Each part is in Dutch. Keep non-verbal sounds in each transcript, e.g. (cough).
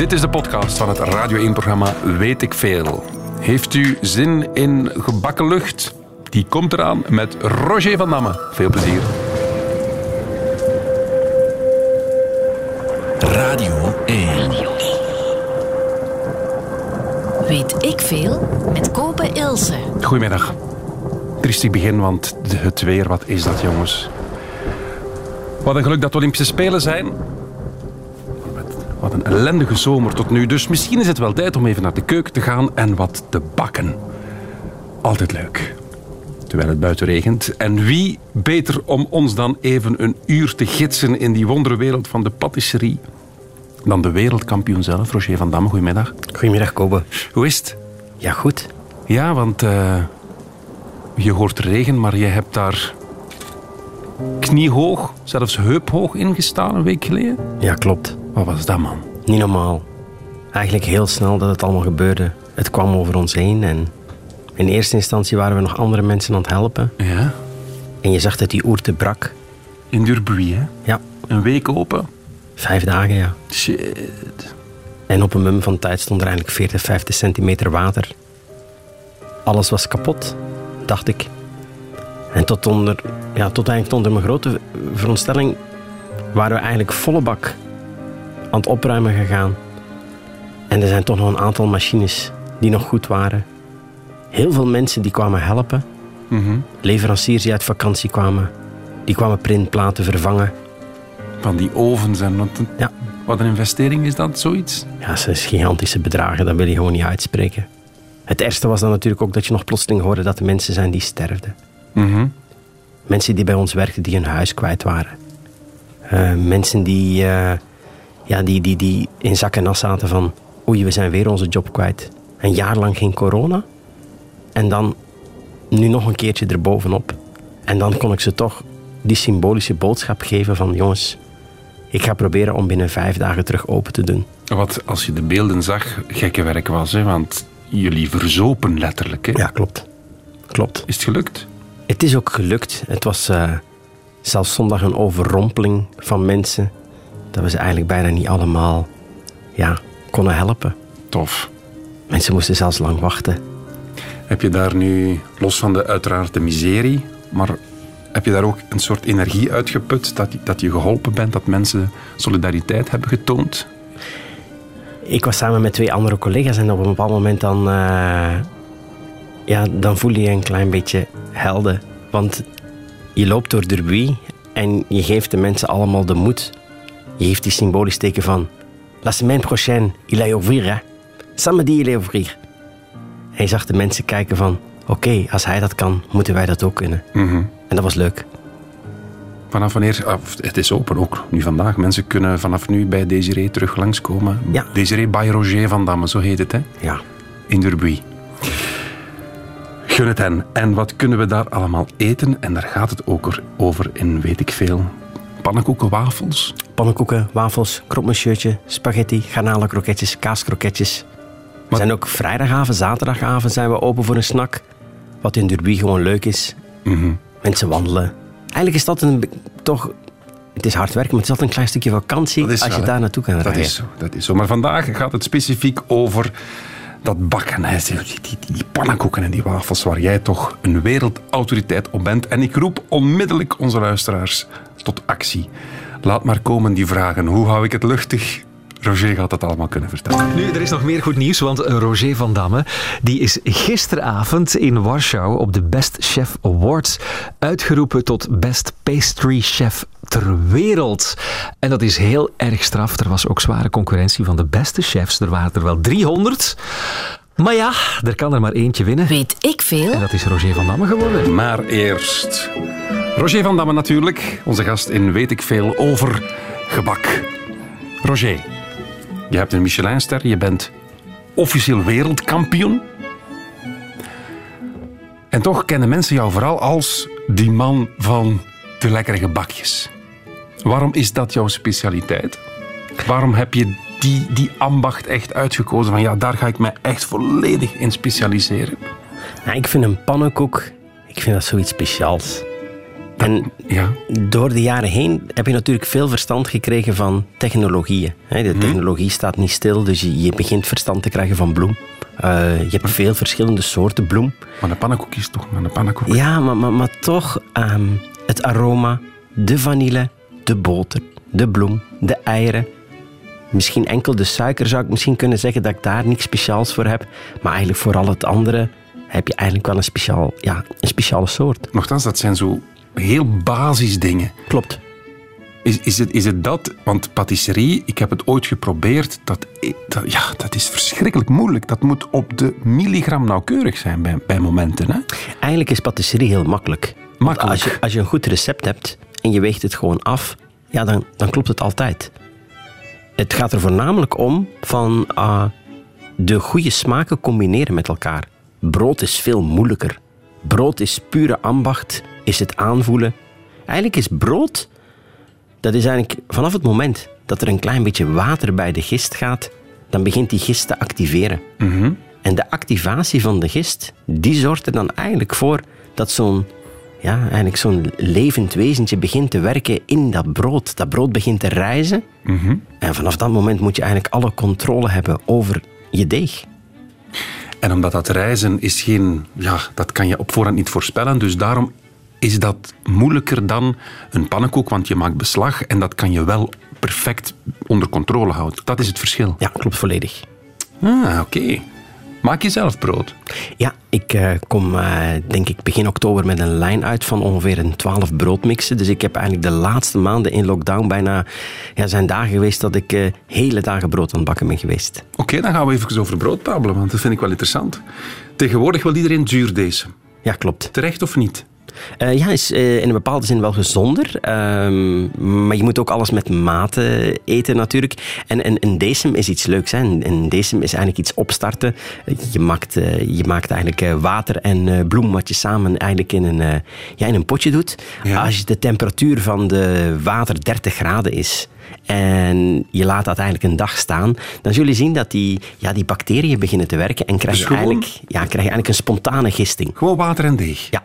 Dit is de podcast van het Radio 1-programma Weet ik Veel. Heeft u zin in gebakken lucht? Die komt eraan met Roger van Damme. Veel plezier. Radio 1. Weet ik veel met Kopen Ilse. Goedemiddag. Triestig begin, want het weer, wat is dat jongens? Wat een geluk dat de Olympische Spelen zijn. Wat- een ellendige zomer tot nu. Dus misschien is het wel tijd om even naar de keuken te gaan en wat te bakken. Altijd leuk. Terwijl het buiten regent. En wie beter om ons dan even een uur te gidsen in die wonderwereld van de patisserie dan de wereldkampioen zelf, Roger van Damme. Goedemiddag. Goedemiddag, Kobe. Hoe is het? Ja, goed. Ja, want eh, je hoort regen, maar je hebt daar kniehoog, zelfs heuphoog ingestaan een week geleden. Ja, klopt. Wat was dat, man? Niet normaal. Eigenlijk heel snel dat het allemaal gebeurde. Het kwam over ons heen en in eerste instantie waren we nog andere mensen aan het helpen. Ja, En je zag dat die oerte brak. in Durbuy, hè? Ja, Een week open. vijf dagen, ja. Shit. En op een mum van tijd stond er eigenlijk 40, 50 centimeter water. Alles was kapot, dacht ik. En tot, onder, ja, tot eigenlijk onder mijn grote veronderstelling waren we eigenlijk volle bak aan het opruimen gegaan. En er zijn toch nog een aantal machines die nog goed waren. Heel veel mensen die kwamen helpen. Mhm. Leveranciers die uit vakantie kwamen. Die kwamen printplaten vervangen. Van die ovens en wat een, Ja. wat een investering is dat, zoiets? Ja, dat zijn gigantische bedragen, dat wil je gewoon niet uitspreken. Het ergste was dan natuurlijk ook dat je nog plotseling hoorde dat er mensen zijn die sterfden. Mhm. Mensen die bij ons werkten, die hun huis kwijt waren. Eh, mensen die, eh, ja, die, die, die in zak en as zaten van... Oei, we zijn weer onze job kwijt. Een jaar lang geen corona. En dan nu nog een keertje erbovenop. En dan kon ik ze toch die symbolische boodschap geven van... Jongens, ik ga proberen om binnen vijf dagen terug open te doen. Wat, als je de beelden zag, gekke werk was, hè? Want jullie verzopen letterlijk, hè? Ja, klopt. Klopt. Is het gelukt? Het is ook gelukt. Het was eh, zelfs zondag een overrompeling van mensen. Dat we ze eigenlijk bijna niet allemaal ja, konden helpen. Tof. Mensen moesten zelfs lang wachten. Heb je daar nu, los van de uiteraard de miserie, maar heb je daar ook een soort energie uitgeput dat, dat je geholpen bent, dat mensen solidariteit hebben getoond? Ik was samen met twee andere collega's en op een bepaald moment dan, eh, ja, dan voel je je een klein beetje helden. Want je loopt door Derby en je geeft de mensen allemaal de moed. Je geeft die symbolisch teken van... La semaine prochaine, il est ouvrir, hè. Samedi, il est ouvrir. En je zag de mensen kijken van... Oké, als hij dat kan, moeten wij dat ook kunnen. En dat was leuk. Vanaf wanneer, ah, het is open ook, nu vandaag. Mensen kunnen vanaf nu bij Desiree terug langskomen. Ja. Desiree by Roger van Damme, zo heet het, hè? Ja. In Derby. Gun het hen. En wat kunnen we daar allemaal eten? En daar gaat het ook er- over in, weet ik veel. Pannenkoeken, wafels. Pannenkoeken, wafels, kropmesjeurtje, spaghetti, garnalenkroketjes, kaaskroketjes. We zijn ook vrijdagavond, zaterdagavond zijn we open voor een snack. Wat in Derby gewoon leuk is. Mensen wandelen. Eigenlijk is dat een, toch... Het is hard werken, maar het is altijd een klein stukje vakantie Dat als je daar naartoe kan Dat rijden. is zo, dat is zo. Maar vandaag gaat het specifiek over dat bakken. die pannenkoeken en die wafels waar jij toch een wereldautoriteit op bent. En ik roep onmiddellijk onze luisteraars tot actie. Laat maar komen die vragen. Hoe hou ik het luchtig? Roger gaat dat allemaal kunnen vertellen. Nu, er is nog meer goed nieuws, want Roger van Damme die is gisteravond in Warschau op de Best Chef Awards uitgeroepen tot Best Pastry Chef ter wereld. En dat is heel erg straf. Er was ook zware concurrentie van de beste chefs. Er waren er wel 300. Maar ja, er kan er maar eentje winnen. Weet ik veel? En dat is Roger van Damme geworden. Maar eerst... Roger van Damme natuurlijk. Onze gast in Weet ik Veel over gebak. Roger, je hebt een Michelinster. Je bent officieel wereldkampioen. En toch kennen mensen jou vooral als die man van de lekkere gebakjes. Waarom is dat jouw specialiteit? Waarom heb je die, die ambacht echt uitgekozen van ja, daar ga ik me echt volledig in specialiseren? Ja, ik vind een pannenkoek, ik vind dat zoiets speciaals. En Ja. door de jaren heen heb je natuurlijk veel verstand gekregen van technologieën. De technologie staat niet stil, dus je, begint verstand te krijgen van bloem. Eh, je hebt veel verschillende soorten bloem. Maar een pannenkoek is toch maar een pannenkoek. Ja, maar, maar, maar toch ehm, het aroma, de vanille, de boter, de bloem, de eieren. Misschien enkel de suiker zou ik misschien kunnen zeggen dat ik daar niks speciaals voor heb. Maar eigenlijk voor al het andere heb je eigenlijk wel een, speciaal, ja, een speciale soort. Nochtans, dat zijn zo heel basisdingen. Klopt. Is, is, het, is het dat? Want patisserie, ik heb het ooit geprobeerd. Dat, dat, ja, dat is verschrikkelijk moeilijk. Dat moet op de milligram nauwkeurig zijn bij, bij momenten. Hè? Eigenlijk is patisserie heel makkelijk. Makkelijk. Als je, als je een goed recept hebt en je weegt het gewoon af, ja, dan, dan klopt het altijd. Het gaat er voornamelijk om van ah, de goede smaken combineren met elkaar. Brood is veel moeilijker. Brood is pure ambacht, is het aanvoelen. Eigenlijk is brood, dat is eigenlijk vanaf het moment dat er een klein beetje water bij de gist gaat, dan begint die gist te activeren. En de activatie van de gist, die zorgt er dan eigenlijk voor dat zo'n ja, eigenlijk zo'n levend wezentje begint te werken in dat brood. Dat brood begint te rijzen. En vanaf dat moment moet je eigenlijk alle controle hebben over je deeg. En omdat dat reizen is geen... Ja, dat kan je op voorhand niet voorspellen. Dus daarom is dat moeilijker dan een pannenkoek. Want je maakt beslag en dat kan je wel perfect onder controle houden. Dat is het verschil. Ja, klopt volledig. Ah, oké. Maak je zelf brood. Ja, ik eh, kom eh, denk ik begin oktober met een lijn uit van ongeveer een 12 broodmixen. Dus ik heb eigenlijk de laatste maanden in lockdown bijna... Ja, zijn dagen geweest dat ik eh, hele dagen brood aan het bakken ben geweest. Oké, dan gaan we even over brood babbelen, want dat vind ik wel interessant. Tegenwoordig wil iedereen zuurdees. Ja, klopt. Terecht of niet? Eh, ja, is eh, in een bepaalde zin wel gezonder. Ehm, maar je moet ook alles met mate eten natuurlijk. En een, een decem is iets leuks. Hè. Een, decem is eigenlijk iets opstarten. Je maakt, eh, je maakt eigenlijk water en bloem wat je samen eigenlijk in een, ja, in een potje doet. Ja. Als de temperatuur van de water 30 graden is en je laat dat eigenlijk een dag staan, dan zul je zien dat die, ja, die bacteriën beginnen te werken en krijg je, Dus eigenlijk, ja, krijg je eigenlijk een spontane gisting. Gewoon water en deeg. Ja.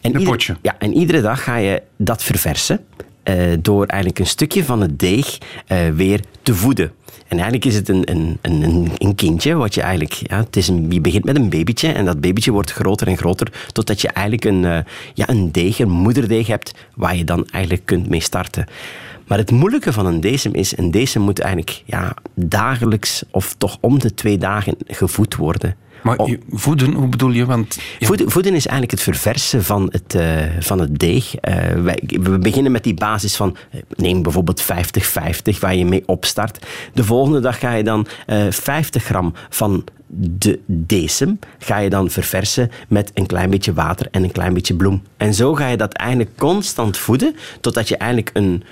En Een potje. Ja, en iedere dag ga je dat verversen eh, door eigenlijk een stukje van het deeg eh, weer te voeden. En eigenlijk is het een, een, een- een, een kindje, wat je eigenlijk... Ja, het is een, je begint met een babytje en dat babytje wordt groter en groter totdat je eigenlijk een, eh, ja, een deeg, een moederdeeg hebt waar je dan eigenlijk kunt mee starten. Maar het moeilijke van een decem is, een decem moet eigenlijk ja, dagelijks of toch om de twee dagen gevoed worden. Maar Om- voeden, hoe bedoel je? Want ja, Voeden, voeden is eigenlijk het verversen van het, eh, van het deeg. Eh, wij, we beginnen met die basis van, eh, neem bijvoorbeeld 50-50, waar je mee opstart. De volgende dag ga je dan eh 50 gram van de decem ga je dan verversen met een klein beetje water en een klein beetje bloem. En zo ga je dat eigenlijk constant voeden, totdat je eigenlijk een,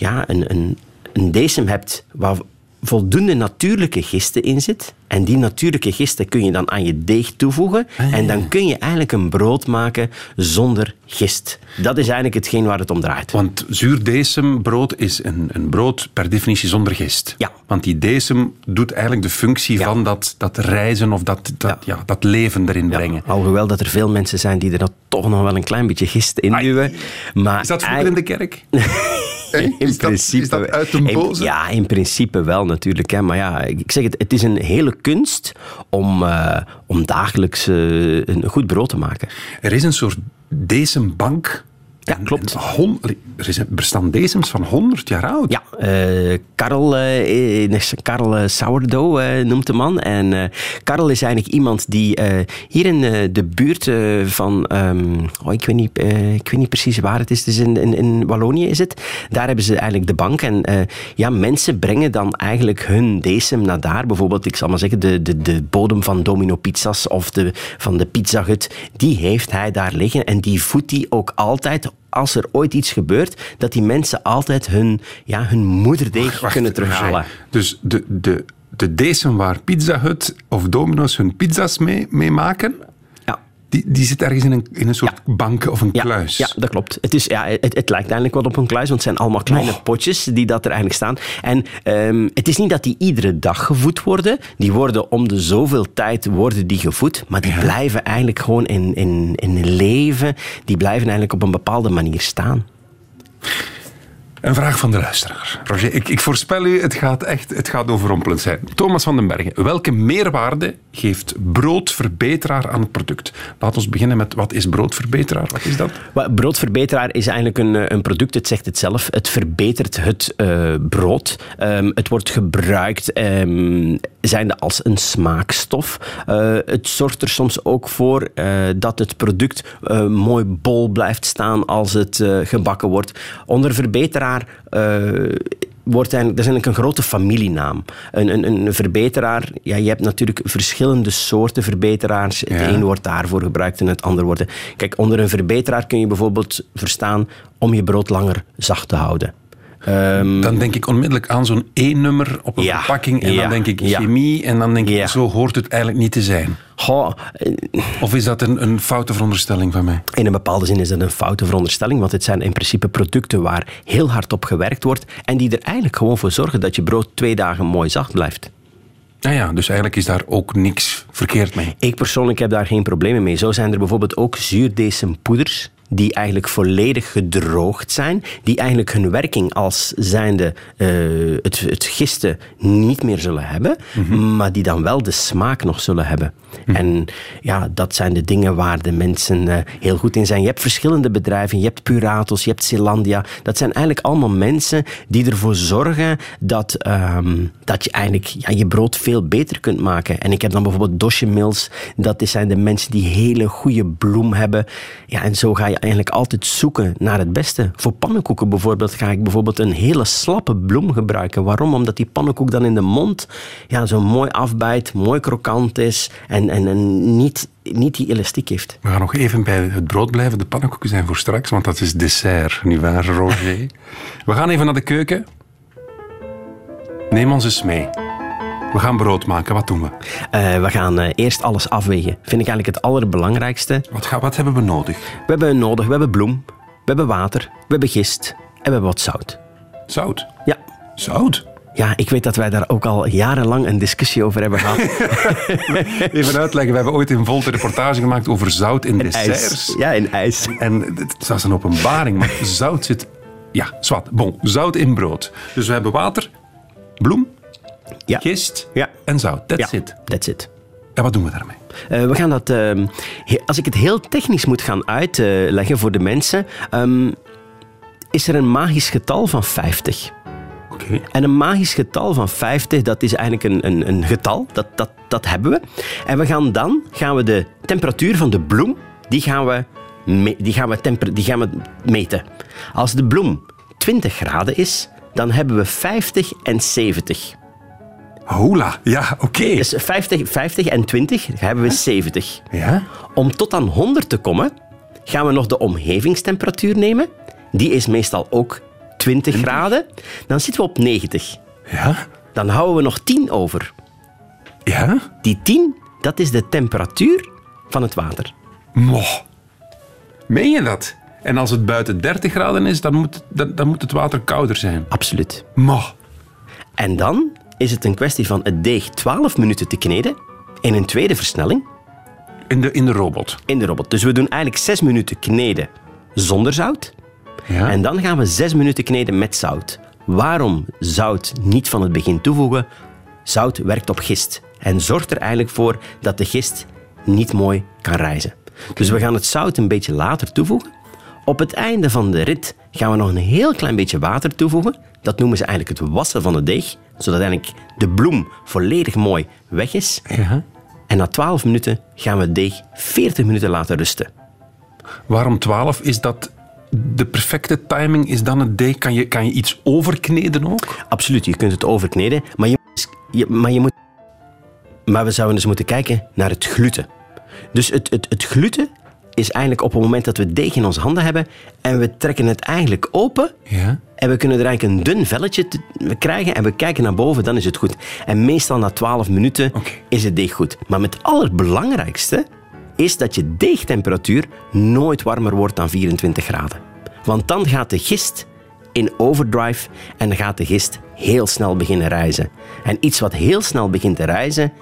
ja, een, een, een decem hebt waar voldoende natuurlijke gisten in zit. En die natuurlijke gisten kun je dan aan je deeg toevoegen. En dan kun je eigenlijk een brood maken zonder gist. Dat is eigenlijk hetgeen waar het om draait. Want zuurdesembrood is een, een brood per definitie zonder gist. Ja. Want die decem doet eigenlijk de functie Ja. van dat, dat reizen of dat, dat, ja. dat leven erin brengen. Alhoewel dat er veel mensen zijn die er dan toch nog wel een klein beetje gist in duwen. Maar Is dat vroeger in de kerk? (laughs) In Is dat- is dat uit de in- boze? ja, in principe wel natuurlijk. Hè. Maar ja, ik zeg het, het is een hele kunst om, eh, om dagelijks eh, een goed brood te maken. Er is een soort decembank. Ja, klopt. hon- er is- bestaan decems van 100 jaar oud. Ja, eh Karel, eh, Karel Sourdough noemt de man. En Karel is eigenlijk iemand die hier in de buurt van... ehm, oh, ik, weet niet, ik weet niet precies waar het is. Is in, in, in Wallonië is het. Daar hebben ze eigenlijk de bank. En ja, mensen brengen dan eigenlijk hun decem naar daar. Bijvoorbeeld, ik zal maar zeggen, de, de, de bodem van Domino Pizza's of de, van de Pizza Hut. Die heeft hij daar liggen. En die voedt hij ook altijd als er ooit iets gebeurt, dat die mensen altijd hun, ja, hun moederdeeg Wacht, kunnen terughalen. Dus de, de, de decem waar Pizza Hut of Domino's hun pizza's mee, mee maken. Die, die zit ergens in een, in een soort bank of een Ja, kluis. ja, dat klopt. Het, is, ja, het, het lijkt eigenlijk wel op een kluis, want het zijn allemaal kleine potjes die dat er eigenlijk staan. En ehm, het is niet dat die iedere dag gevoed worden. Die worden om de zoveel tijd worden die gevoed, maar die blijven eigenlijk gewoon in, in, in leven. Die blijven eigenlijk op een bepaalde manier staan. Een vraag van de luisteraar. Roger, ik, ik voorspel u, het gaat echt het gaat overrompelend zijn. Thomas van den Bergen, welke meerwaarde geeft broodverbeteraar aan het product? Laat ons beginnen met wat is broodverbeteraar? Wat is dat? Broodverbeteraar is eigenlijk een, eh, een product, het zegt het zelf. Het verbetert het eh, brood. Ehm, het wordt gebruikt ehm, zijnde als een smaakstof. Eh, het zorgt er soms ook voor eh, dat het product eh, mooi bol blijft staan als het gebakken wordt. Onder verbeteraar wordt eigenlijk, dat is eigenlijk een grote familienaam. Een, een, een verbeteraar, ja, je hebt natuurlijk verschillende soorten verbeteraars. Het Ja. een wordt daarvoor gebruikt en het ander wordt... Kijk, onder een verbeteraar kun je bijvoorbeeld verstaan om je brood langer zacht te houden. Ehm, Dan denk ik onmiddellijk aan zo'n E-nummer op een Ja, verpakking. En ja, dan denk ik chemie. En dan denk ik, Ja. zo hoort het eigenlijk niet te zijn. goh, eh, Of is dat een, een foute veronderstelling van mij? in een bepaalde zin is dat een foute veronderstelling, want het zijn in principe producten waar heel hard op gewerkt wordt en die er eigenlijk gewoon voor zorgen dat je brood twee dagen mooi zacht blijft. Nou ja, dus eigenlijk is daar ook niks verkeerd mee. Ik persoonlijk heb daar geen problemen mee. Zo zijn er bijvoorbeeld ook zuurdesempoeders die eigenlijk volledig gedroogd zijn, die eigenlijk hun werking als zijnde eh, het, het gisten niet meer zullen hebben, maar die dan wel de smaak nog zullen hebben. En ja, dat zijn de dingen waar de mensen eh, heel goed in zijn. Je hebt verschillende bedrijven, je hebt Puratos, je hebt Zeelandia. Dat zijn eigenlijk allemaal mensen die ervoor zorgen dat, ehm, dat je eigenlijk ja, je brood veel beter kunt maken. En ik heb dan bijvoorbeeld Dosje Mills. Dat zijn de mensen die hele goede bloem hebben. Ja, en zo ga je eigenlijk altijd zoeken naar het beste. Voor pannenkoeken bijvoorbeeld ga ik bijvoorbeeld een hele slappe bloem gebruiken. Waarom? Omdat die pannenkoek dan in de mond ja, zo mooi afbijt, mooi krokant is en, en, en niet, niet die elastiek heeft. We gaan nog even bij het brood blijven. De pannenkoeken zijn voor straks, want dat is dessert, nietwaar, Roger? (laughs) We gaan even naar de keuken. Neem ons eens mee. We gaan brood maken. Wat doen we? Eh, we gaan eh, eerst alles afwegen. Vind ik eigenlijk het allerbelangrijkste. Wat, ga, wat hebben we nodig? We hebben nodig, we hebben bloem, we hebben water, we hebben gist en we hebben wat zout. Zout. Ja. Zout? Ja, ik weet dat wij daar ook al jarenlang een discussie over hebben gehad. (laughs) Even uitleggen. We hebben ooit een volte reportage gemaakt over zout in desserts. ijs. Ja, in ijs. En het was een openbaring, maar zout zit... Ja, zwart. Bon, zout in brood. Dus we hebben water, bloem, Ja. gist Ja. en zout. That's ja, it. that's it. En wat doen we daarmee? Eh, we gaan dat, he- als ik het heel technisch moet gaan uitleggen voor de mensen, ehm, is er een magisch getal van 50. Oké. En een magisch getal van 50, dat is eigenlijk een, een, een getal, dat, dat, dat hebben we. En we gaan dan gaan we de temperatuur van de bloem, die gaan we, me- die gaan we, temper, die gaan we meten. Als de bloem 20 graden is, dan hebben we 50 en 70. Hola. Ja, oké. Dus 50, 50 en 20 hebben we 70. Ja? Om tot aan 100 te komen, gaan we nog de omgevingstemperatuur nemen. Die is meestal ook 20 graden. Dan zitten we op 90. Ja? Dan houden we nog 10 over. Ja? Die 10, dat is de temperatuur van het water. Mo. Meen je dat? En als het buiten 30 graden is, dan moet, dan, dan moet het water kouder zijn. Absoluut. Mo. En dan is het een kwestie van het deeg 12 minuten te kneden in een tweede versnelling In de, in de robot. in de robot. Dus we doen eigenlijk 6 minuten kneden zonder zout. Ja? En dan gaan we 6 minuten kneden met zout. Waarom zout niet van het begin toevoegen? Zout werkt op gist en zorgt er eigenlijk voor dat de gist niet mooi kan rijzen. Dus we gaan het zout een beetje later toevoegen. Op het einde van de rit gaan we nog een heel klein beetje water toevoegen. Dat noemen ze eigenlijk het wassen van het deeg, zodat eigenlijk de bloem volledig mooi weg is. ja? En na 12 minuten gaan we het deeg 40 minuten laten rusten. Waarom 12? Is dat de perfecte timing? Is dan het deeg? Kan je, kan je iets overkneden ook? Absoluut, je kunt het overkneden, maar je, je- maar je moet... Maar we zouden dus moeten kijken naar het gluten. Dus het, het, het gluten is eigenlijk op het moment dat we het deeg in onze handen hebben en we trekken het eigenlijk open Ja. en we kunnen er eigenlijk een dun velletje krijgen en we kijken naar boven, dan is het goed. En meestal na 12 minuten is het deeg goed. Maar met het allerbelangrijkste is dat je deegtemperatuur nooit warmer wordt dan 24 graden. Want dan gaat de gist in overdrive en dan gaat de gist heel snel beginnen reizen. En iets wat heel snel begint te reizen,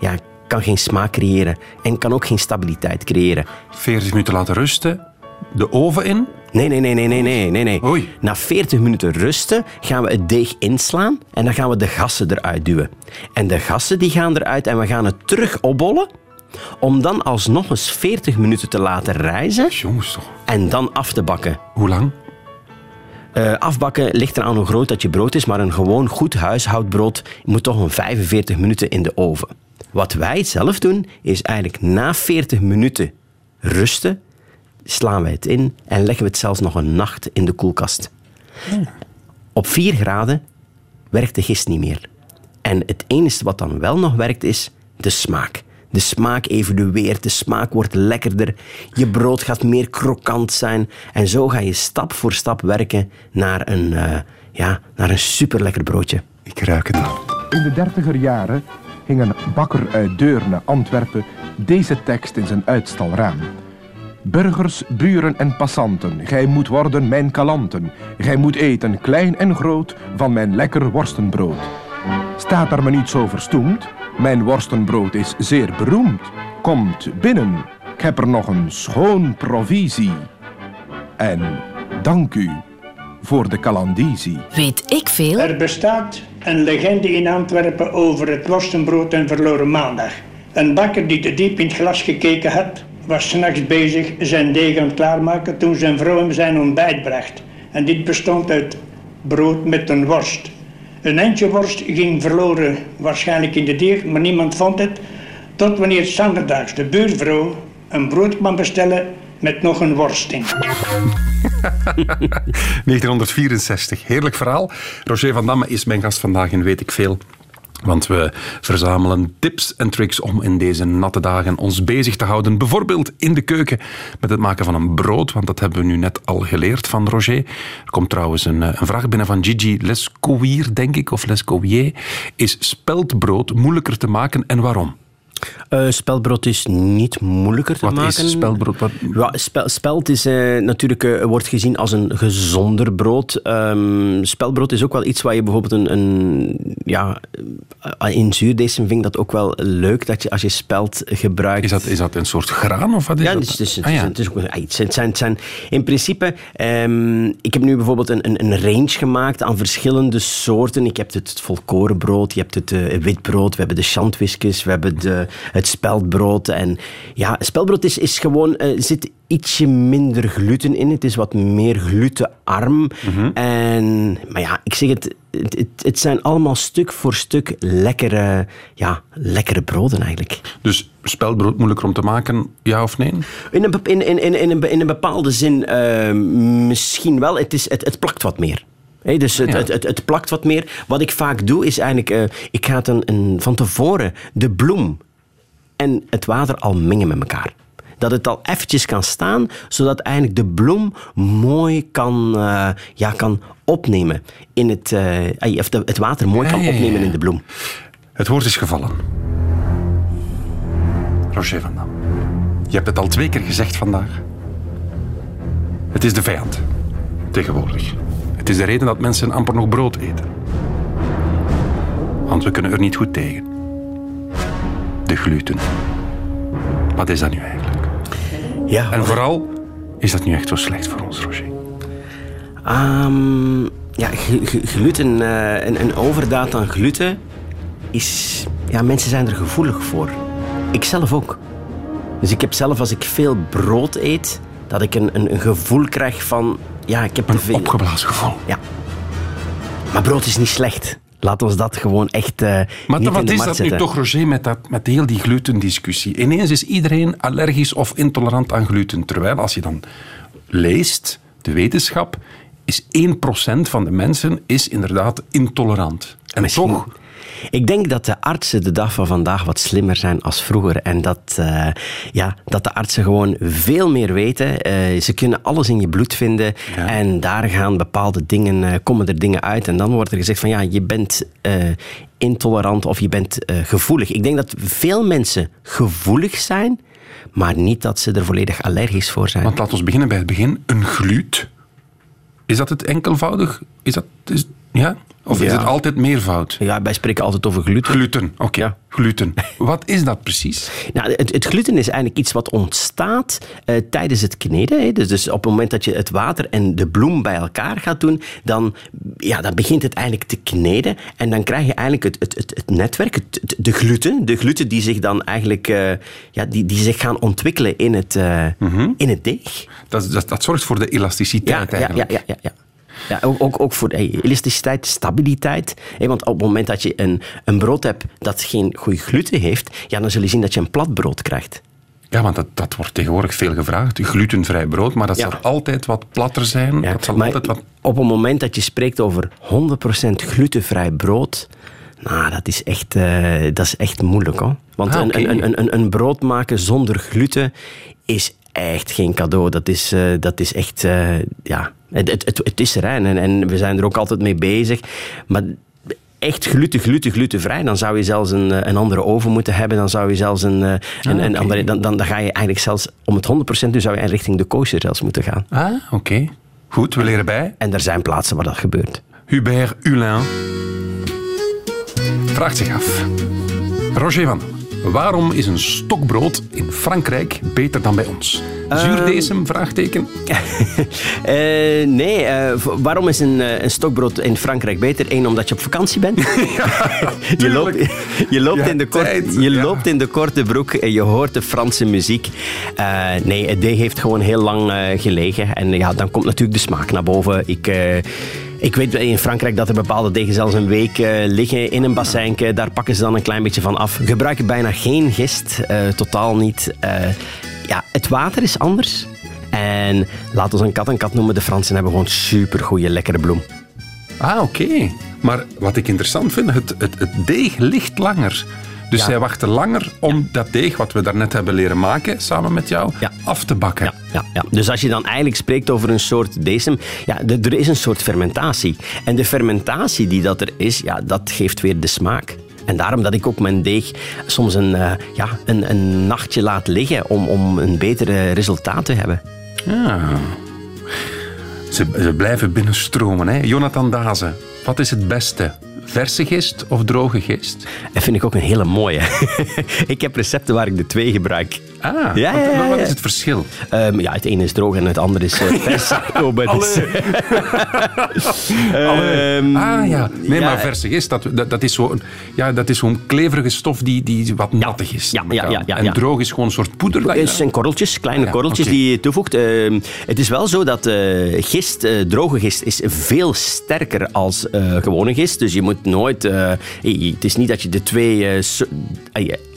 ja, kan geen smaak creëren en kan ook geen stabiliteit creëren. 40 minuten laten rusten, de oven in. Nee, nee, nee, nee, nee, nee, nee. nee. Oei. Na 40 minuten rusten gaan we het deeg inslaan en dan gaan we de gassen eruit duwen. En de gassen die gaan eruit en we gaan het terug opbollen om dan alsnog eens 40 minuten te laten rijzen Jongens toch. en dan af te bakken. Hoe lang? Eh, afbakken ligt eraan hoe groot dat je brood is, maar een gewoon goed huishoudbrood moet toch een 45 minuten in de oven. Wat wij zelf doen, is eigenlijk na 40 minuten rusten, slaan wij het in en leggen we het zelfs nog een nacht in de koelkast. Op 4 graden werkt de gist niet meer. En het enige wat dan wel nog werkt is de smaak. De smaak evolueert, de smaak wordt lekkerder, je brood gaat meer krokant zijn. En zo ga je stap voor stap werken naar een, eh, ja, naar een superlekker broodje. Ik ruik het al. In de dertiger jaren hing een bakker uit Deurne, Antwerpen, deze tekst in zijn uitstalraam. Burgers, buren en passanten, gij moet worden mijn kalanten. Gij moet eten, klein en groot, van mijn lekker worstenbrood. Staat er me niet zo verstoemd? Mijn worstenbrood is zeer beroemd. Komt binnen, ik heb er nog een schoon provisie. En dank u voor de kalandizie. Weet ik veel? Er bestaat een legende in Antwerpen over het worstenbrood en verloren maandag. Een bakker die te diep in het glas gekeken had, was s'nachts bezig zijn deeg aan het klaarmaken toen zijn vrouw hem zijn ontbijt bracht. En dit bestond uit brood met een worst. Een eindje worst ging verloren, waarschijnlijk in de deeg, maar niemand vond het. Tot wanneer zanderdags de buurvrouw een brood kwam bestellen met nog een worst in. (laughs) 1964. Heerlijk verhaal. Roger van Damme is mijn gast vandaag in Weet ik Veel. Want we verzamelen tips en tricks om in deze natte dagen ons bezig te houden. Bijvoorbeeld in de keuken met het maken van een brood. Want dat hebben we nu net al geleerd van Roger. Er komt trouwens een, eh, een vraag binnen van Gigi Lescowier, denk ik, of Lescowier. Is speldbrood moeilijker te maken en waarom? Eh spelbrood is niet moeilijker te Wat maken. is speldbrood? Wat- Ja, spel, spelt is eh, natuurlijk, eh, wordt gezien als een gezonder brood. Ehm spelbrood is ook wel iets waar je bijvoorbeeld een... een ja, in zuurdees vind ik dat ook wel leuk, dat je als je spelt gebruikt... Is dat, is dat een soort graan of wat is Ja, dat? het is, het is, Ah, ja. het is ook het zijn, het in principe, ehm, ik heb nu bijvoorbeeld een, een, een range gemaakt aan verschillende soorten. Ik heb het volkorenbrood, je hebt het witbrood, we hebben de chantwiskus, we hebben de, het speldbrood. En ja, speldbrood is, is gewoon, eh, zit ietsje minder gluten in. Het is wat meer glutenarm. Mhm. En, maar ja, ik zeg het, het, het, zijn allemaal stuk voor stuk lekkere, ja, lekkere broden eigenlijk. Dus speldbrood moeilijker om te maken, ja of nee? In een, in, in, in, in, een, in een bepaalde zin eh, misschien wel. Het, is, het, het plakt wat meer. Hé, dus het, Ja. het, het, het plakt wat meer. Wat ik vaak doe, is eigenlijk... eh, ik ga het een, een, van tevoren de bloem en het water al mengen met elkaar. Dat het al eventjes kan staan, zodat eigenlijk de bloem mooi kan, eh, ja, kan opnemen in het... eh, of de, het water mooi kan opnemen in de bloem. Het woord is gevallen. Roger van Dam. Je hebt het al twee keer gezegd vandaag. Het is de vijand. Tegenwoordig. Het is de reden dat mensen amper nog brood eten. Want we kunnen er niet goed tegen. De gluten. Wat is dat nu eigenlijk? Ja, En vooral, is dat nu echt zo slecht voor ons, Roger? Ehm, ja, gl- gl- gluten, eh, een, een overdaad aan gluten is... Ja, mensen zijn er gevoelig voor. Ik zelf ook. Dus ik heb zelf, als ik veel brood eet, dat ik een, een, een gevoel krijg van... Ja, ik heb te Een veel... opgeblazen gevoel. Ja. Maar brood is niet slecht. Laat ons dat gewoon echt eh Maar wat is dat nu toch, Roger, met, dat, met heel die glutendiscussie? Ineens is iedereen allergisch of intolerant aan gluten. Terwijl als je dan leest, de wetenschap, is 1% van de mensen is inderdaad intolerant. En Misschien- toch, Ik denk dat de artsen de dag van vandaag wat slimmer zijn als vroeger. En dat, eh, ja, dat de artsen gewoon veel meer weten. Eh, ze kunnen alles in je bloed vinden. Ja. En daar gaan bepaalde dingen, eh, komen er dingen uit. En dan wordt er gezegd van ja, je bent intolerant of je bent gevoelig. Ik denk dat veel mensen gevoelig zijn maar niet dat ze er volledig allergisch voor zijn. Want laten we beginnen bij het begin. Een gluut. Is dat het enkelvoudig? Is dat, is, ja? Of is Ja. het altijd meervoud? Ja, wij spreken altijd over gluten. Gluten, oké. Gluten. (laughs) Wat is dat precies? Nou, het, het gluten is eigenlijk iets wat ontstaat eh, tijdens het kneden. Hè. Dus, dus op het moment dat je het water en de bloem bij elkaar gaat doen, dan, ja, dan begint het eigenlijk te kneden. En dan krijg je eigenlijk het, het, het, het netwerk, de gluten. De gluten die zich dan eigenlijk eh, ja, die, die zich gaan ontwikkelen in het, eh, in het deeg. Dat, dat, dat zorgt voor de elasticiteit ja, ja, eigenlijk. ja, ja, ja. Ja, ook, ook, ook voor hey, elasticiteit, stabiliteit. Want op het moment dat je een, een brood hebt dat geen goede gluten heeft, ja, dan zul je zien dat je een plat brood krijgt. Ja, want dat, dat wordt tegenwoordig veel gevraagd. Glutenvrij brood, maar dat Ja. zal altijd wat platter zijn. Ja, dat zal altijd wat... op het moment dat je spreekt over 100% glutenvrij brood, nou, dat is echt, eh, dat is echt moeilijk hoor. Want Ah, een, een, een, een brood maken zonder gluten is echt geen cadeau. Dat is, eh, dat is echt, eh, ja, het, het, het, het is er en, en we zijn er ook altijd mee bezig. Maar echt gluten, gluten, glutenvrij, dan zou je zelfs een, eh, een andere oven moeten hebben. Dan zou je zelfs een, eh, een, een andere, dan, dan, dan ga je eigenlijk zelfs, om het 100% doen, zou je richting de kosher zelfs moeten gaan. Ah, oké. Goed, we leren bij. En er zijn plaatsen waar dat gebeurt. Hubert Hulin vraagt zich af. Roger van waarom is een stokbrood in Frankrijk beter dan bij ons? Zuurdesem? Vraagteken. (laughs) Eh, nee, eh, waarom is een, eh, een stokbrood in Frankrijk beter? Eén, omdat je op vakantie bent. (laughs) (laughs) je loopt, je, loopt Ja, in de kort, tijd, je ja. loopt in de korte broek en je hoort de Franse muziek. Eh, nee, het deeg heeft gewoon heel lang eh, gelegen. En ja, dan komt natuurlijk de smaak naar boven. Ik... eh, ik weet in Frankrijk dat er bepaalde degen zelfs een week eh, liggen in een bassijnke. Daar pakken ze dan een klein beetje van af. Gebruiken bijna geen gist, eh, totaal niet. Eh, ja, het water is anders. En laat ons een kat een kat noemen. De Fransen hebben gewoon supergoeie, lekkere bloem. Ah, oké. Maar wat ik interessant vind, het, het, het deeg ligt langer. Dus Ja. zij wachten langer om dat deeg, wat we daarnet hebben leren maken, samen met jou, Ja. af te bakken. Ja, ja, ja. Dus als je dan eigenlijk spreekt over een soort decem, ja, er is een soort fermentatie. En de fermentatie die dat er is, ja, dat geeft weer de smaak. En daarom dat ik ook mijn deeg soms een, eh, ja, een, een nachtje laat liggen om, om een beter resultaat te hebben. Ja. Ze, ze blijven binnenstromen. Hè. Jonathan Dazen, wat is het beste? Verse gist of droge gist? Dat vind ik ook een hele mooie. (laughs) ik heb recepten waar ik de twee gebruik. Ah, Ja, wat, ja, ja, wat ja. is het verschil? Ehm, ja, het ene is droog en het andere is eh, (laughs) vers. Oh, is- (laughs) Ehm, ah ja, nee, maar verse gist, dat, dat, dat is zo'n ja, dat is zo'n kleverige stof die, die wat nattig is. ja, ja, ja, ja, en droog is gewoon een soort poeder. Het zijn korreltjes, kleine korreltjes die je toevoegt. Ehm, het is wel zo dat eh, gist, eh, droge gist, is veel sterker als gewone gist. Dus je moet nooit... het is niet dat je de twee...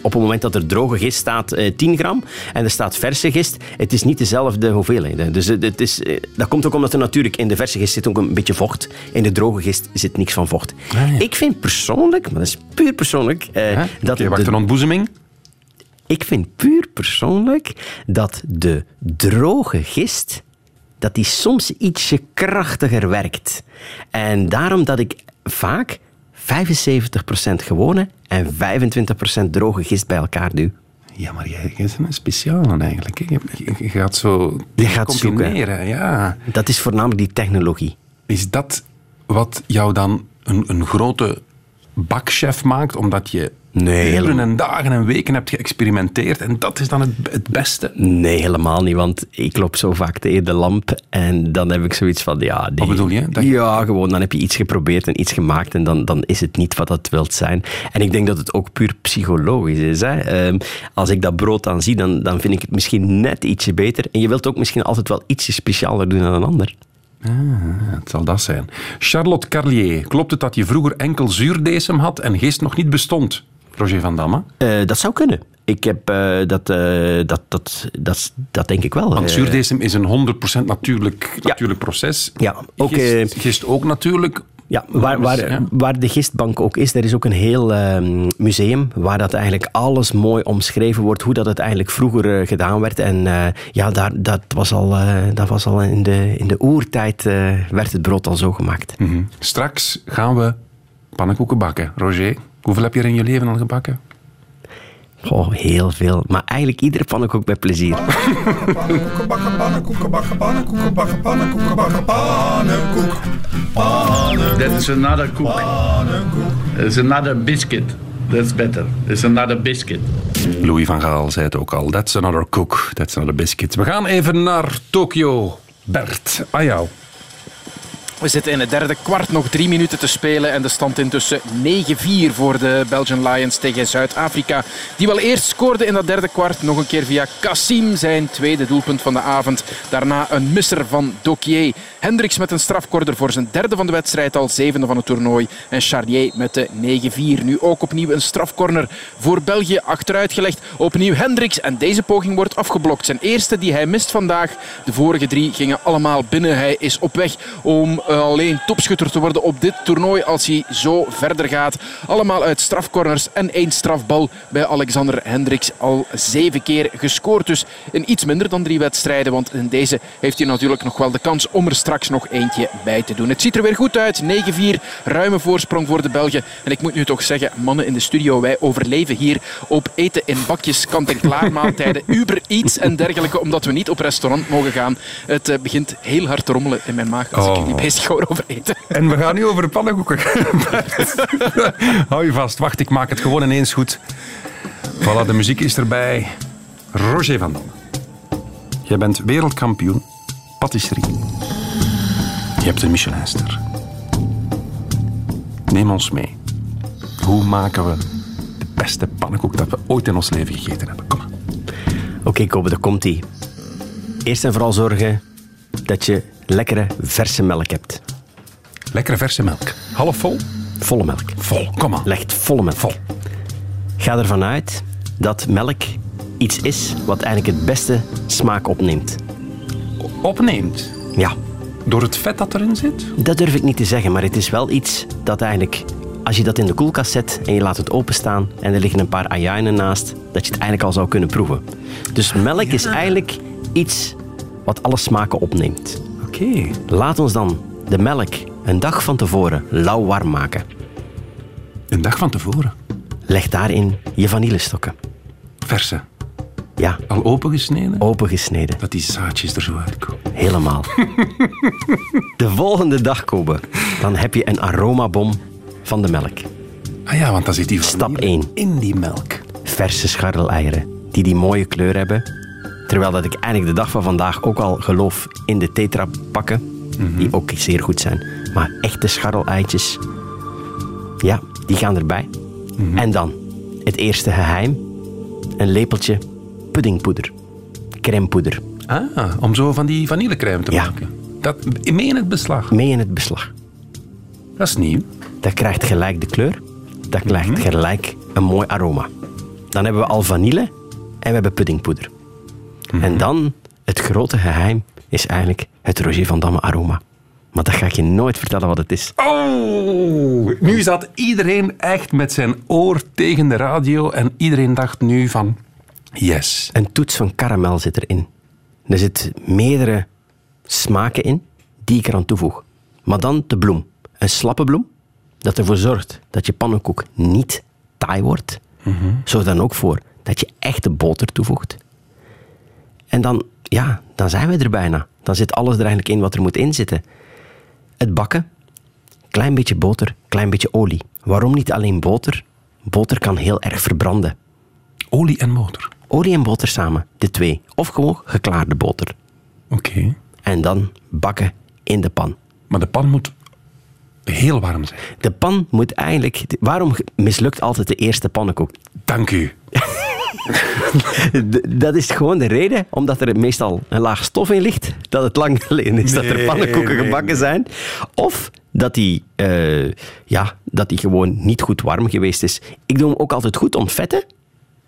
op het moment dat er droge gist staat, eh 10 gram, en er staat verse gist, het is niet dezelfde hoeveelheid. Dus het is, eh, dat komt ook omdat er natuurlijk in de verse gist zit ook een beetje vocht. In de droge gist zit niks van vocht. Ah, ja. Ik vind persoonlijk, maar dat is puur persoonlijk, eh, dat Oké, wacht, een ontboezeming? ik vind puur persoonlijk dat de droge gist dat die soms ietsje krachtiger werkt. En daarom dat ik vaak 75% gewone en 25% droge gist bij elkaar doe. Ja, maar jij bent een speciale eigenlijk. Je, je- je gaat zo Je gaat zoeken. Ja. Dat is voornamelijk die technologie. Is dat wat jou dan een, een grote bakchef maakt, omdat je Nee, uren en dagen en weken hebt geëxperimenteerd en dat is dan het, het beste? Nee, helemaal niet, want ik loop zo vaak tegen de lamp en dan heb ik zoiets van, ja... Nee. Wat bedoel je? Dat Ja, gewoon, dan heb je iets geprobeerd en iets gemaakt en dan, dan is het niet wat het wilt zijn. En ik denk dat het ook puur psychologisch is. Hè. Ehm, als ik dat brood dan zie, dan, dan vind ik het misschien net ietsje beter. En je wilt ook misschien altijd wel ietsje specialer doen dan een ander. Ja, het zal dat zijn. Charlotte Carlier, klopt het dat je vroeger enkel zuurdesem had en gist nog niet bestond? Roger van Damme? Eh, dat zou kunnen. Ik heb eh, dat, eh, dat, dat, dat, dat denk ik wel. Want zuurdesem is een 100% natuurlijk, natuurlijk proces. Ja, ook, gist, gist ook natuurlijk. Ja, waar, waar, Ja. waar de gistbank ook is, er is ook een heel ehm, museum waar dat eigenlijk alles mooi omschreven wordt, hoe dat het eigenlijk vroeger gedaan werd. En ja, daar, dat was al, dat was al in, de, in de oertijd werd het brood al zo gemaakt. Mhm. Straks gaan we pannenkoeken bakken. Roger, hoeveel heb je er in je leven al gebakken? Oh, heel veel. Maar eigenlijk iedere pannenkoek met plezier. Pannenkoeken bakken, pannenkoeken bakken, pannenkoeken bakken, pannenkoeken bakken, pannenkoek. Pannenkoek, That's another cook. pannenkoek. It's another biscuit. That's better. It's another biscuit. Louis van Gaal zei het ook al. That's another cook. That's another biscuit. We gaan even naar Tokio. Bert, aan jou. We zitten in het derde kwart, nog drie minuten te spelen. En de stand intussen 9-4 voor de Belgian Lions tegen Zuid-Afrika. Die wel eerst scoorde in dat derde kwart. Nog een keer via Kassim, zijn tweede doelpunt van de avond. Daarna een misser van Dokier. Hendricks met een strafkorder voor zijn derde van de wedstrijd, al zevende van het toernooi. En Charlier met de 9-4. Nu ook opnieuw een strafcorner voor België achteruitgelegd. Opnieuw Hendricks en deze poging wordt afgeblokt. Zijn eerste die hij mist vandaag. De vorige drie gingen allemaal binnen. Hij is op weg om eh, alleen topschutter te worden op dit toernooi als hij zo verder gaat. Allemaal uit strafcorners en één strafbal bij Alexander Hendricks. Al zeven keer gescoord, dus in iets minder dan drie wedstrijden. Want in deze heeft hij natuurlijk nog wel de kans om er straks nog eentje bij te doen. Het ziet er weer goed uit. 9-4, ruime voorsprong voor de Belgen. En ik moet nu toch zeggen, mannen in de studio, wij overleven hier op eten in bakjes, kant-en-klaar maaltijden, (laughs) Uber Eats en dergelijke, omdat we niet op restaurant mogen gaan. Het eh, begint heel hard te rommelen in mijn maag als ik Oh. niet bezig hoor over eten. En we gaan nu over de pannenkoeken. (laughs) Hou je vast. Wacht, ik maak het gewoon ineens goed. Voilà, de muziek is erbij. Roger van Dam. Jij bent wereldkampioen patisserie. Je hebt een Michelinster. Neem ons mee. Hoe maken we de beste pannenkoek dat we ooit in ons leven gegeten hebben? Kom maar. Oké, Kobe, daar komt ie. Eerst en vooral zorgen dat je lekkere verse melk hebt. Lekkere verse melk. Half vol? Volle melk. Vol. Kom maar. Legt volle melk. Vol. Ga ervan uit dat melk iets is wat eigenlijk het beste smaak opneemt. Opneemt. Ja, Door het vet dat erin zit? dat durf ik niet te zeggen, maar het is wel iets dat eigenlijk, als je dat in de koelkast zet en je laat het openstaan en er liggen een paar ajuinen naast, dat je het eigenlijk al zou kunnen proeven. Dus melk is eigenlijk iets wat alle smaken opneemt. Oké. Laat ons dan de melk een dag van tevoren lauw warm maken. Een dag van tevoren. Leg daarin je vanillestokken. Verse. Ja, Al opengesneden? opengesneden. Dat die zaadjes er zo uitkomen. Helemaal. (laughs) De volgende dag, Kobe, dan heb je een aromabom van de melk. Ah ja, want dan zit die Stap vanille 1. in die melk. Verse scharreleieren, die die mooie kleur hebben. Terwijl dat ik eigenlijk de dag van vandaag ook al geloof in de tetra pakken, die ook zeer goed zijn. Maar echte scharreleitjes, ja, die gaan erbij. En dan, het eerste geheim, een lepeltje puddingpoeder, crèmepoeder, Ah, om zo van die vanillecrème te Ja. maken. Dat mee in het beslag. mee in het beslag. Dat is nieuw. Dat krijgt gelijk de kleur. Dat krijgt gelijk een mooi aroma. Dan hebben we al vanille en we hebben puddingpoeder. En dan, het grote geheim, is eigenlijk het Roger van Damme aroma. Maar dat ga ik je nooit vertellen wat het is. Oh, nu zat iedereen echt met zijn oor tegen de radio en iedereen dacht nu van... Yes. Een toets van karamel zit erin. Er zitten meerdere smaken in die ik eraan toevoeg. Maar dan de bloem. Een slappe bloem, dat ervoor zorgt dat je pannenkoek niet taai wordt. Zorg dan ook voor dat je echte boter toevoegt. En dan, ja, dan zijn we er bijna. Dan zit alles er eigenlijk in wat er moet in zitten. Het bakken, klein beetje boter, klein beetje olie. Waarom niet alleen boter? Boter kan heel erg verbranden. Olie en motor. Olie en boter samen, de twee. Of gewoon geklaarde boter. Oké. En dan bakken in de pan. Maar de pan moet heel warm zijn. De pan moet eigenlijk... Waarom mislukt altijd de eerste pannenkoek? Dank u. (laughs) (laughs) Dat is gewoon de reden, omdat er meestal een laag stof in ligt, dat het lang geleden is dat er pannenkoeken nee, gebakken zijn. Of dat die, eh, ja, dat die gewoon niet goed warm geweest is. Ik doe hem ook altijd goed ontvetten,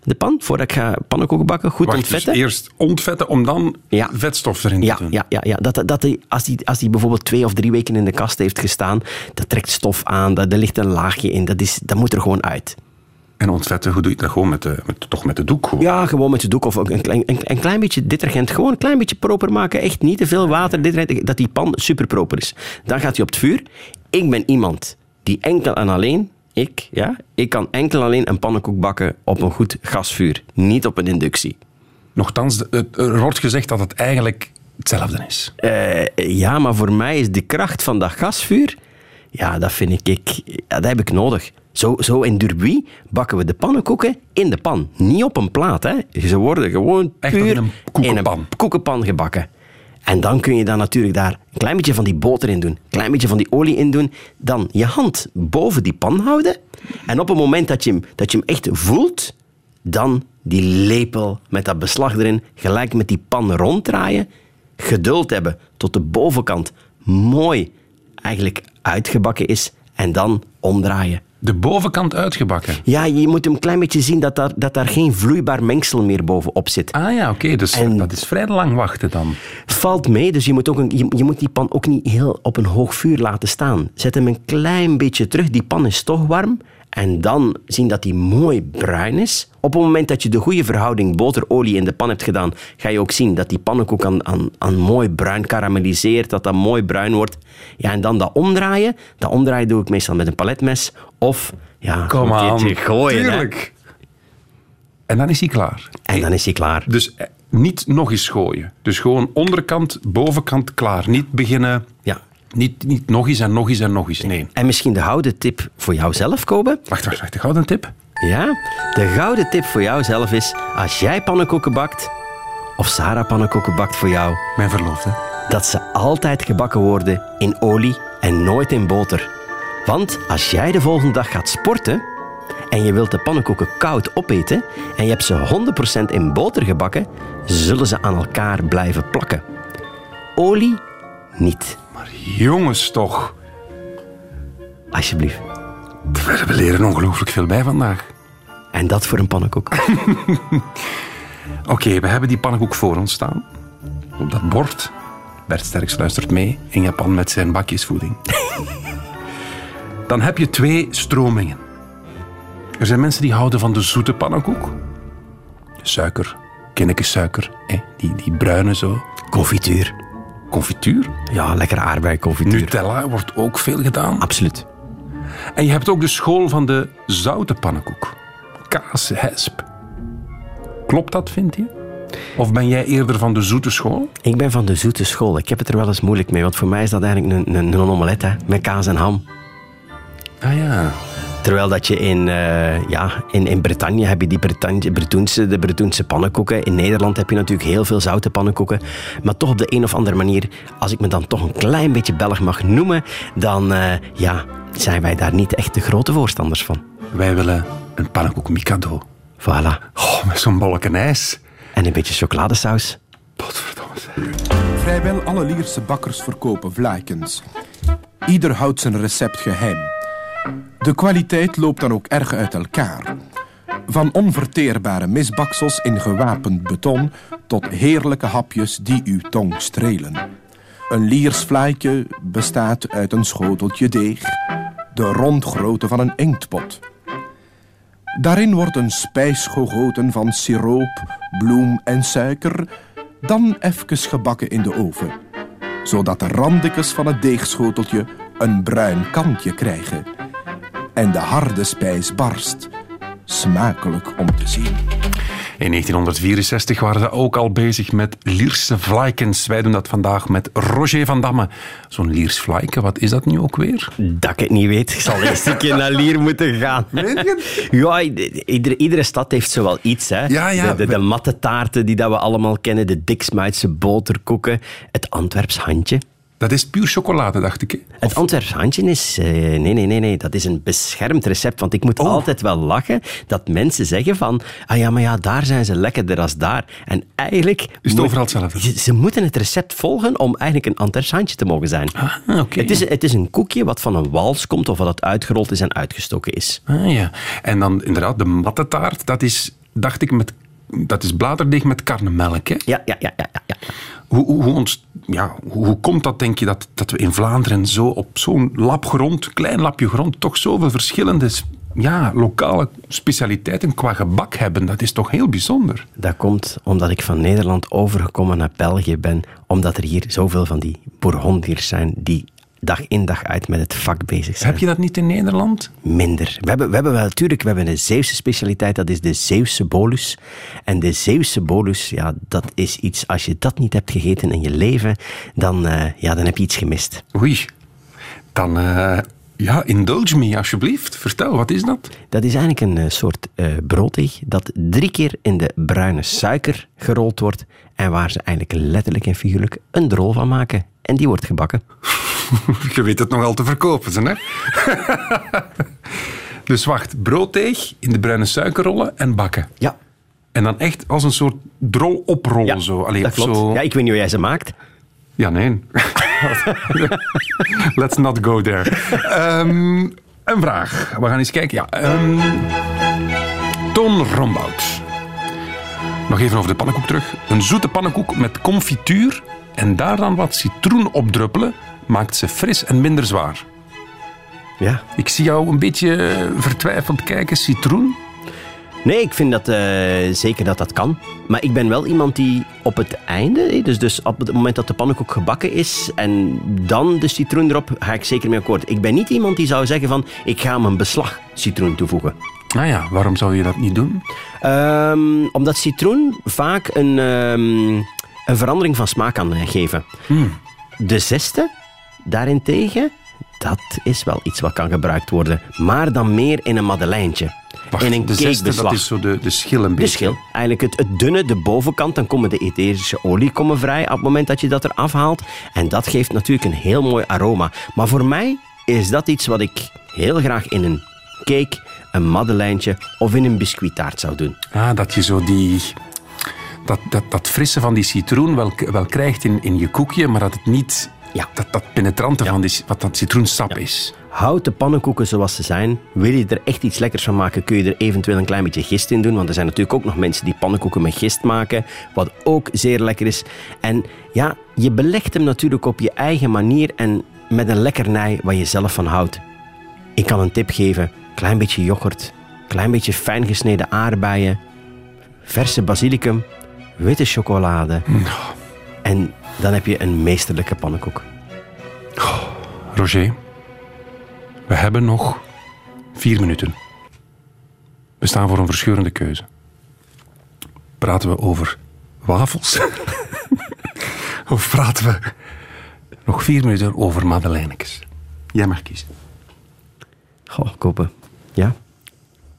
de pan, voordat ik ga pannenkoeken bakken. Goed Wacht, dus ontvetten. eerst ontvetten om dan Ja. vetstof erin Ja, te doen. ja, ja, ja. Dat, dat die, als, die, als die bijvoorbeeld twee of drie weken in de kast heeft gestaan, dat trekt stof aan, dat, er ligt een laagje in, dat, is, dat moet er gewoon uit. En ontvetten, hoe doe je dat? Gewoon met de, met, toch met de doek? Gewoon. Ja, gewoon met je doek of een klein, een, een klein beetje detergent. Gewoon een klein beetje proper maken. Echt niet te veel water. Detergent, dat die pan super proper is. Dan gaat hij op het vuur. Ik ben iemand die enkel en alleen ik, ja, ik kan enkel alleen een pannenkoek bakken op een goed gasvuur. Niet op een inductie. Nochtans, de- er wordt gezegd dat het eigenlijk hetzelfde is. Eh, ja, maar voor mij is de kracht van dat gasvuur... Ja, dat vind ik... ik ja, dat heb ik nodig. Zo, zo in Durbuy bakken we de pannenkoeken in de pan. Niet op een plaat, hè. Ze worden gewoon Echt puur in een koekenpan. in een koekenpan gebakken. En dan kun je dan natuurlijk daar een klein beetje van die boter in doen. Een klein beetje van die olie in doen. Dan je hand boven die pan houden. En op het moment dat je hem, dat je hem echt voelt... Dan die lepel met dat beslag erin. Gelijk met die pan ronddraaien. Geduld hebben tot de bovenkant mooi eigenlijk uitgebakken is. En dan omdraaien. De bovenkant uitgebakken. Ja, je moet een klein beetje zien dat daar, dat daar geen vloeibaar mengsel meer bovenop zit. Ah ja, oké. dus En- dat is vrij lang wachten dan. Valt mee, dus je moet, ook een, je, je moet die pan ook niet heel op een hoog vuur laten staan. Zet hem een klein beetje terug, die pan is toch warm. En dan zien dat die mooi bruin is. Op het moment dat je de goede verhouding boter-olie in de pan hebt gedaan, ga je ook zien dat die pannenkoek aan, aan, aan mooi bruin karamelliseert, dat dat mooi bruin wordt. Ja, en dan dat omdraaien. Dat omdraaien doe ik meestal met een paletmes of ja, Kom een aan. gooien. hè. En dan is hij klaar. En dan is hij klaar. Dus eh, niet nog eens gooien. Dus gewoon onderkant, bovenkant klaar. Niet beginnen... Ja. Niet, niet nog eens en nog eens en nog eens. Nee. En misschien de gouden tip voor jouzelf, Kobe. Wacht, wacht, wacht. Had een tip. Ja, de gouden tip voor jou zelf is, als jij pannenkoeken bakt, of Sarah pannenkoeken bakt voor jou, Mijn verloofde. dat ze altijd gebakken worden in olie en nooit in boter. Want als jij de volgende dag gaat sporten en je wilt de pannenkoeken koud opeten en je hebt ze 100% in boter gebakken, zullen ze aan elkaar blijven plakken. Olie niet, Jongens toch. alsjeblieft. We leren ongelooflijk veel bij vandaag. En dat voor een pannenkoek. (laughs) Oké, we hebben die pannenkoek voor ons staan. Op dat bord. Bert Sterks luistert mee in Japan met zijn bakjesvoeding. (laughs) Dan heb je twee stromingen. Er zijn mensen die houden van de zoete pannenkoek. Suiker, kinneke suiker, hè, die, die bruine zo. Confituur. Confituur. Ja, lekker aardbeiconfituur. Nutella wordt ook veel gedaan. Absoluut. En je hebt ook de school van de zoute pannenkoek. Kaas, hesp. Klopt dat, vind je? Of ben jij eerder van de zoete school? Ik ben van de zoete school. Ik heb het er wel eens moeilijk mee, want voor mij is dat eigenlijk een, een, een omelet hè, met kaas en ham. Ah ja. Terwijl dat je in, eh, ja, in, in Bretagne heb je die Bretagne, Bretoense, de Bretoense pannenkoeken. In Nederland heb je natuurlijk heel veel zoute pannenkoeken. Maar toch op de een of andere manier, als ik me dan toch een klein beetje Belg mag noemen, dan eh, ja, zijn wij daar niet echt de grote voorstanders van. Wij willen een pannenkoek Mikado. Voilà. Oh, met zo'n bolletje ijs. En een beetje chocoladesaus. Potverdomme zeg. Vrijwel alle Lierse bakkers verkopen vlaaikens. Ieder houdt zijn recept geheim. De kwaliteit loopt dan ook erg uit elkaar. Van onverteerbare misbaksels in gewapend beton tot heerlijke hapjes die uw tong strelen. Een Liers vlaaitje bestaat uit een schoteltje deeg, de rondgrootte van een inktpot. Daarin wordt een spijs gegoten van siroop, bloem en suiker, dan even gebakken in de oven. Zodat de randikes van het deegschoteltje een bruin kantje krijgen. En de harde spijs barst. Smakelijk om te zien. In 1964 waren ze ook al bezig met Lierse vlaikens. Wij doen dat vandaag met Roger van Damme. Zo'n Liers vlaiken, wat is dat nu ook weer? Dat ik het niet weet. Ik zal (laughs) eerst een keer naar Lier moeten gaan. Ja, iedere, iedere stad heeft zo wel iets. Hè. Ja, ja. De, de, de matte taarten die dat we allemaal kennen. De diksmuitse boterkoeken. Het Antwerps handje. Dat is puur chocolade, dacht ik. hè? Het Antwerps handje is... eh, nee, nee, nee, nee. Dat is een beschermd recept. Want ik moet Oh. altijd wel lachen dat mensen zeggen van... Ah ja, maar ja, daar zijn ze lekkerder als daar. En eigenlijk... het moet- overal hetzelfde? Ze, ze moeten het recept volgen om eigenlijk een Antwerps handje te mogen zijn. Ah, oké. Het, is, het is een koekje wat van een wals komt of wat het uitgerold is en uitgestoken is. Ah, ja. En dan inderdaad, de mattetaart, dat is, dacht ik, met, dat is bladerdeeg met karnemelk. Hè? Ja, ja, ja. ja, ja. Hoe, hoe, ons, ja, hoe, komt dat, denk je, dat, dat we in Vlaanderen zo op zo'n lap grond, klein lapje grond, toch zoveel verschillende ja, lokale specialiteiten qua gebak hebben? Dat is toch heel bijzonder? Dat komt omdat ik van Nederland overgekomen naar België ben, omdat er hier zoveel van die Bourgondiërs zijn die dag in dag uit met het vak bezig zijn. Heb je dat niet in Nederland? Minder. We hebben, we hebben wel natuurlijk we hebben een Zeeuwse specialiteit, dat is de Zeeuwse bolus. En de Zeeuwse bolus, ja, dat is iets, als je dat niet hebt gegeten in je leven, dan, eh, ja, dan heb je iets gemist. Oei. Dan, eh, ja, indulge me alsjeblieft. Vertel, wat is dat? Dat is eigenlijk een eh, soort brooddeeg dat drie keer in de bruine suiker gerold wordt en waar ze eigenlijk letterlijk en figuurlijk een drol van maken. En die wordt gebakken. (laughs) Je weet het nogal te verkopen, ze, hè? (laughs) dus wacht, brooddeeg in de bruine suiker rollen en bakken. Ja, En dan echt als een soort drol oprollen ja zo. Allee, dat klopt. Zo. Ja, ik weet niet hoe jij ze maakt. Ja, nee. (laughs) Let's not go there. Ehm, een vraag. We gaan eens kijken. Ja, ehm, Toon Rombout. Nog even over de pannenkoek terug. Een zoete pannenkoek met confituur en daar dan wat citroen op druppelen maakt ze fris en minder zwaar. Ja. Ik zie jou een beetje vertwijfeld kijken. Citroen? Nee, ik vind dat eh, zeker dat dat kan. Maar ik ben wel iemand die op het einde, dus, dus op het moment dat de pannenkoek gebakken is en dan de citroen erop, ga ik zeker mee akkoord. Ik ben niet iemand die zou zeggen van, ik ga hem een beslag citroen toevoegen. Nou ja, waarom zou je dat niet doen? Ehm, omdat citroen vaak een, ehm, een verandering van smaak kan geven. De zesde, daarentegen, dat is wel iets wat kan gebruikt worden. Maar dan meer in een madeleintje. Wacht, in een de zesde, dat is zo de, de schil een De beetje. schil. Eigenlijk het, het dunne, de bovenkant, dan komen de etherische olie komen vrij op het moment dat je dat er afhaalt. En dat geeft natuurlijk een heel mooi aroma. Maar voor mij is dat iets wat ik heel graag in een cake, een madeleintje of in een biscuittaart zou doen. Ah, dat je zo die... Dat, dat, dat frisse van die citroen wel, wel krijgt in, in je koekje, maar dat het niet... Ja. Dat, dat penetrante van die, wat dat citroensap is. Houd de pannenkoeken zoals ze zijn. Wil je er echt iets lekkers van maken, kun je er eventueel een klein beetje gist in doen. Want er zijn natuurlijk ook nog mensen die pannenkoeken met gist maken. Wat ook zeer lekker is. En ja, je belegt hem natuurlijk op je eigen manier en met een lekkernij waar je zelf van houdt. Ik kan een tip geven. Klein beetje yoghurt. Klein beetje fijn gesneden aardbeien. Verse basilicum. Witte chocolade. En dan heb je een meesterlijke pannenkoek. Roger, we hebben nog vier minuten. We staan voor een verscheurende keuze. Praten we over wafels? (laughs) of praten we nog vier minuten over madeleinekes? Jij mag kiezen. Goh, kopen. Ja.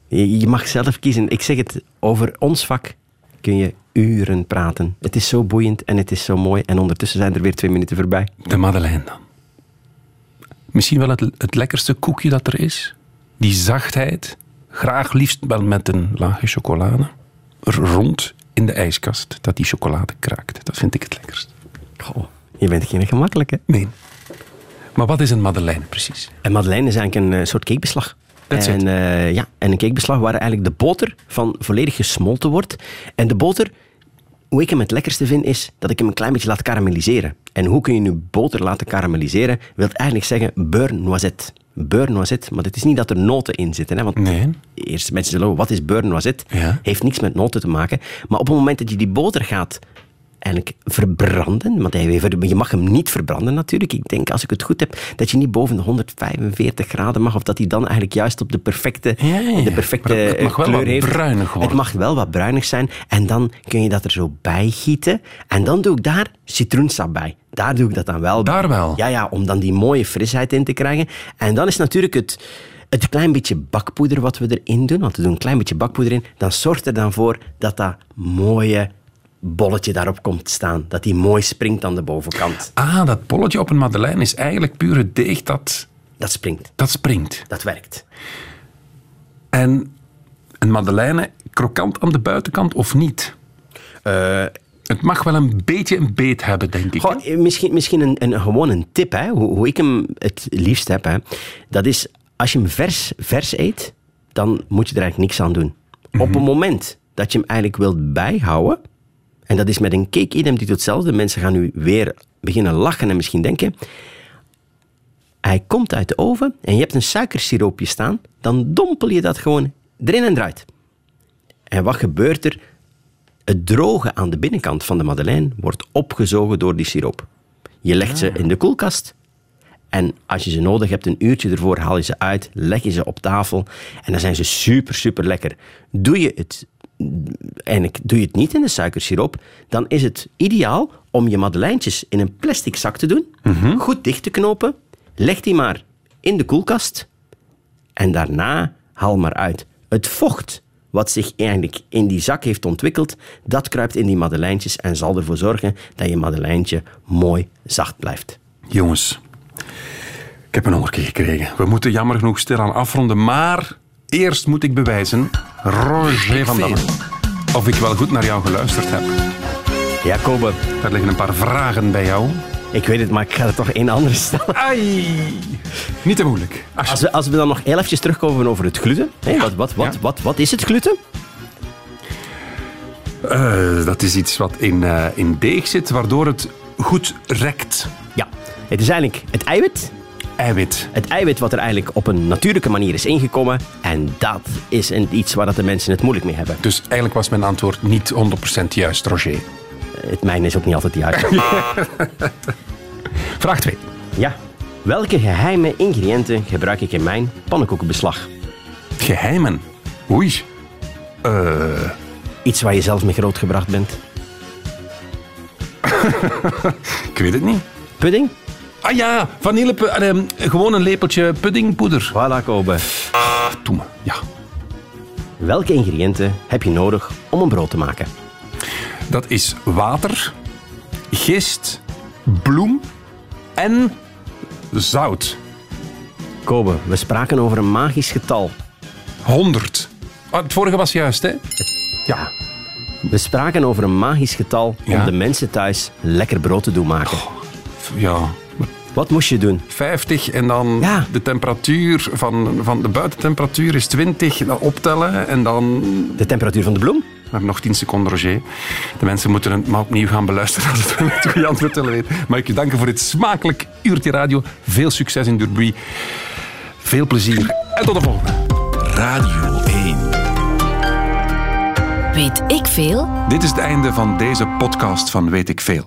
Je mag zelf kiezen. Ik zeg het, over ons vak kun je uren praten. Het is zo boeiend en het is zo mooi. En ondertussen zijn er weer twee minuten voorbij. De madeleine dan. Misschien wel het, het lekkerste koekje dat er is. Die zachtheid. Graag liefst wel met een laagje chocolade. Rond in de ijskast. Dat die chocolade kraakt. Dat vind ik het lekkerst. Goh, je bent geen gemakkelijke. Nee. Maar wat is een madeleine precies? En madeleine is eigenlijk een eh, soort cakebeslag. That's en, eh, ja, en een cakebeslag waar eigenlijk de boter van volledig gesmolten wordt. En de boter, hoe ik hem het lekkerste vind, is dat ik hem een klein beetje laat karamelliseren. En hoe kun je nu boter laten karamelliseren? Wil eigenlijk zeggen beurre noisette. Beurre noisette, maar het is niet dat er noten in zitten. Hè, want Nee. eerst mensen zullen, wat is beurre noisette? Ja. Heeft niks met noten te maken. Maar op het moment dat je die boter gaat eigenlijk verbranden, want je mag hem niet verbranden natuurlijk. Ik denk, als ik het goed heb, dat je niet boven de 145 graden mag, of dat hij dan eigenlijk juist op de perfecte, Ja, ja, ja. de perfecte Maar het mag wel kleur wat heeft. bruinig worden. Het mag wel wat bruinig zijn. En dan kun je dat er zo bij gieten. En dan doe ik daar citroensap bij. Daar doe ik dat dan wel bij. Daar wel? Ja, ja, om dan die mooie frisheid in te krijgen. En dan is natuurlijk het, het klein beetje bakpoeder wat we erin doen, want we doen een klein beetje bakpoeder in, dan zorgt er dan voor dat dat mooie bolletje daarop komt staan. Dat die mooi springt aan de bovenkant. Ah, dat bolletje op een madeleine is eigenlijk puur het deeg dat, Dat springt. dat springt. Dat werkt. En een madeleine, krokant aan de buitenkant of niet? Eh, Het mag wel een beetje een beet hebben, denk ik. Goh, eh, misschien misschien een, een, gewoon een tip, hè, hoe, hoe ik hem het liefst heb. Hè. Dat is, als je hem vers, vers eet, dan moet je er eigenlijk niks aan doen. Op het moment dat je hem eigenlijk wilt bijhouden, en dat is met een cake identiek hetzelfde, mensen gaan nu weer beginnen lachen en misschien denken, hij komt uit de oven en je hebt een suikersiroopje staan, dan dompel je dat gewoon erin en eruit. En wat gebeurt er? Het droge aan de binnenkant van de madeleine wordt opgezogen door die siroop. Je legt ze in de koelkast En als je ze nodig hebt, een uurtje ervoor, haal je ze uit, leg je ze op tafel. En dan zijn ze super, super lekker. Doe je het, eigenlijk doe je het niet in de suikersiroop, dan is het ideaal om je madeleintjes in een plastic zak te doen, goed dicht te knopen, leg die maar in de koelkast en daarna haal maar uit. Het vocht wat zich eigenlijk in die zak heeft ontwikkeld, dat kruipt in die madeleintjes en zal ervoor zorgen dat je madeleintje mooi zacht blijft. Jongens, ik heb een hongertje gekregen. We moeten jammer genoeg stilaan afronden, maar eerst moet ik bewijzen, Roger van Damme, of ik wel goed naar jou geluisterd heb. Ja, Kobe, Er liggen een paar vragen bij jou. ik weet het, maar ik ga er toch één andere stellen. Ai, niet te moeilijk. Als we, als we dan nog heel eventjes terugkomen over het gluten. Hè, wat, wat, wat, Ja. wat, wat is het gluten? Eh, dat is iets wat in, eh, in deeg zit, waardoor het goed rekt. Ja, het is eigenlijk het eiwit. Eiwit. Het eiwit wat er eigenlijk op een natuurlijke manier is ingekomen. En dat is een, iets waar dat de mensen het moeilijk mee hebben. Dus eigenlijk was mijn antwoord niet 100% juist, Roger. Het mijne is ook niet altijd juist. (laughs) Vraag 2. ja. Welke geheime ingrediënten gebruik ik in mijn pannenkoekenbeslag? Geheimen. Oei. Eh, Iets waar je zelf mee grootgebracht bent. (laughs) ik weet het niet. Pudding? Ah ja, vanille, ehm, gewoon een lepeltje puddingpoeder. Voilà, Kobe. Doe me. Ja. Welke ingrediënten heb je nodig om een brood te maken? Dat is water, gist, bloem en zout. Kobe, we spraken over een magisch getal. 100. Ah, het vorige was juist, hè? Ja. We spraken over een magisch getal Ja. om de mensen thuis lekker brood te doen maken. Ja. Wat moest je doen? 50 en dan Ja. de temperatuur van, van de buitentemperatuur is 20. Dan optellen en dan... De temperatuur van de bloem? We hebben nog 10 seconden, Roger. De mensen moeten het maar opnieuw gaan beluisteren als ze het (laughs) goede antwoord willen weten. Mag ik je danken voor dit smakelijk uurtje radio. Veel succes in Durbuy. Veel plezier en tot de volgende. Radio 1. Weet ik veel? Dit is het einde van deze podcast van Weet ik Veel.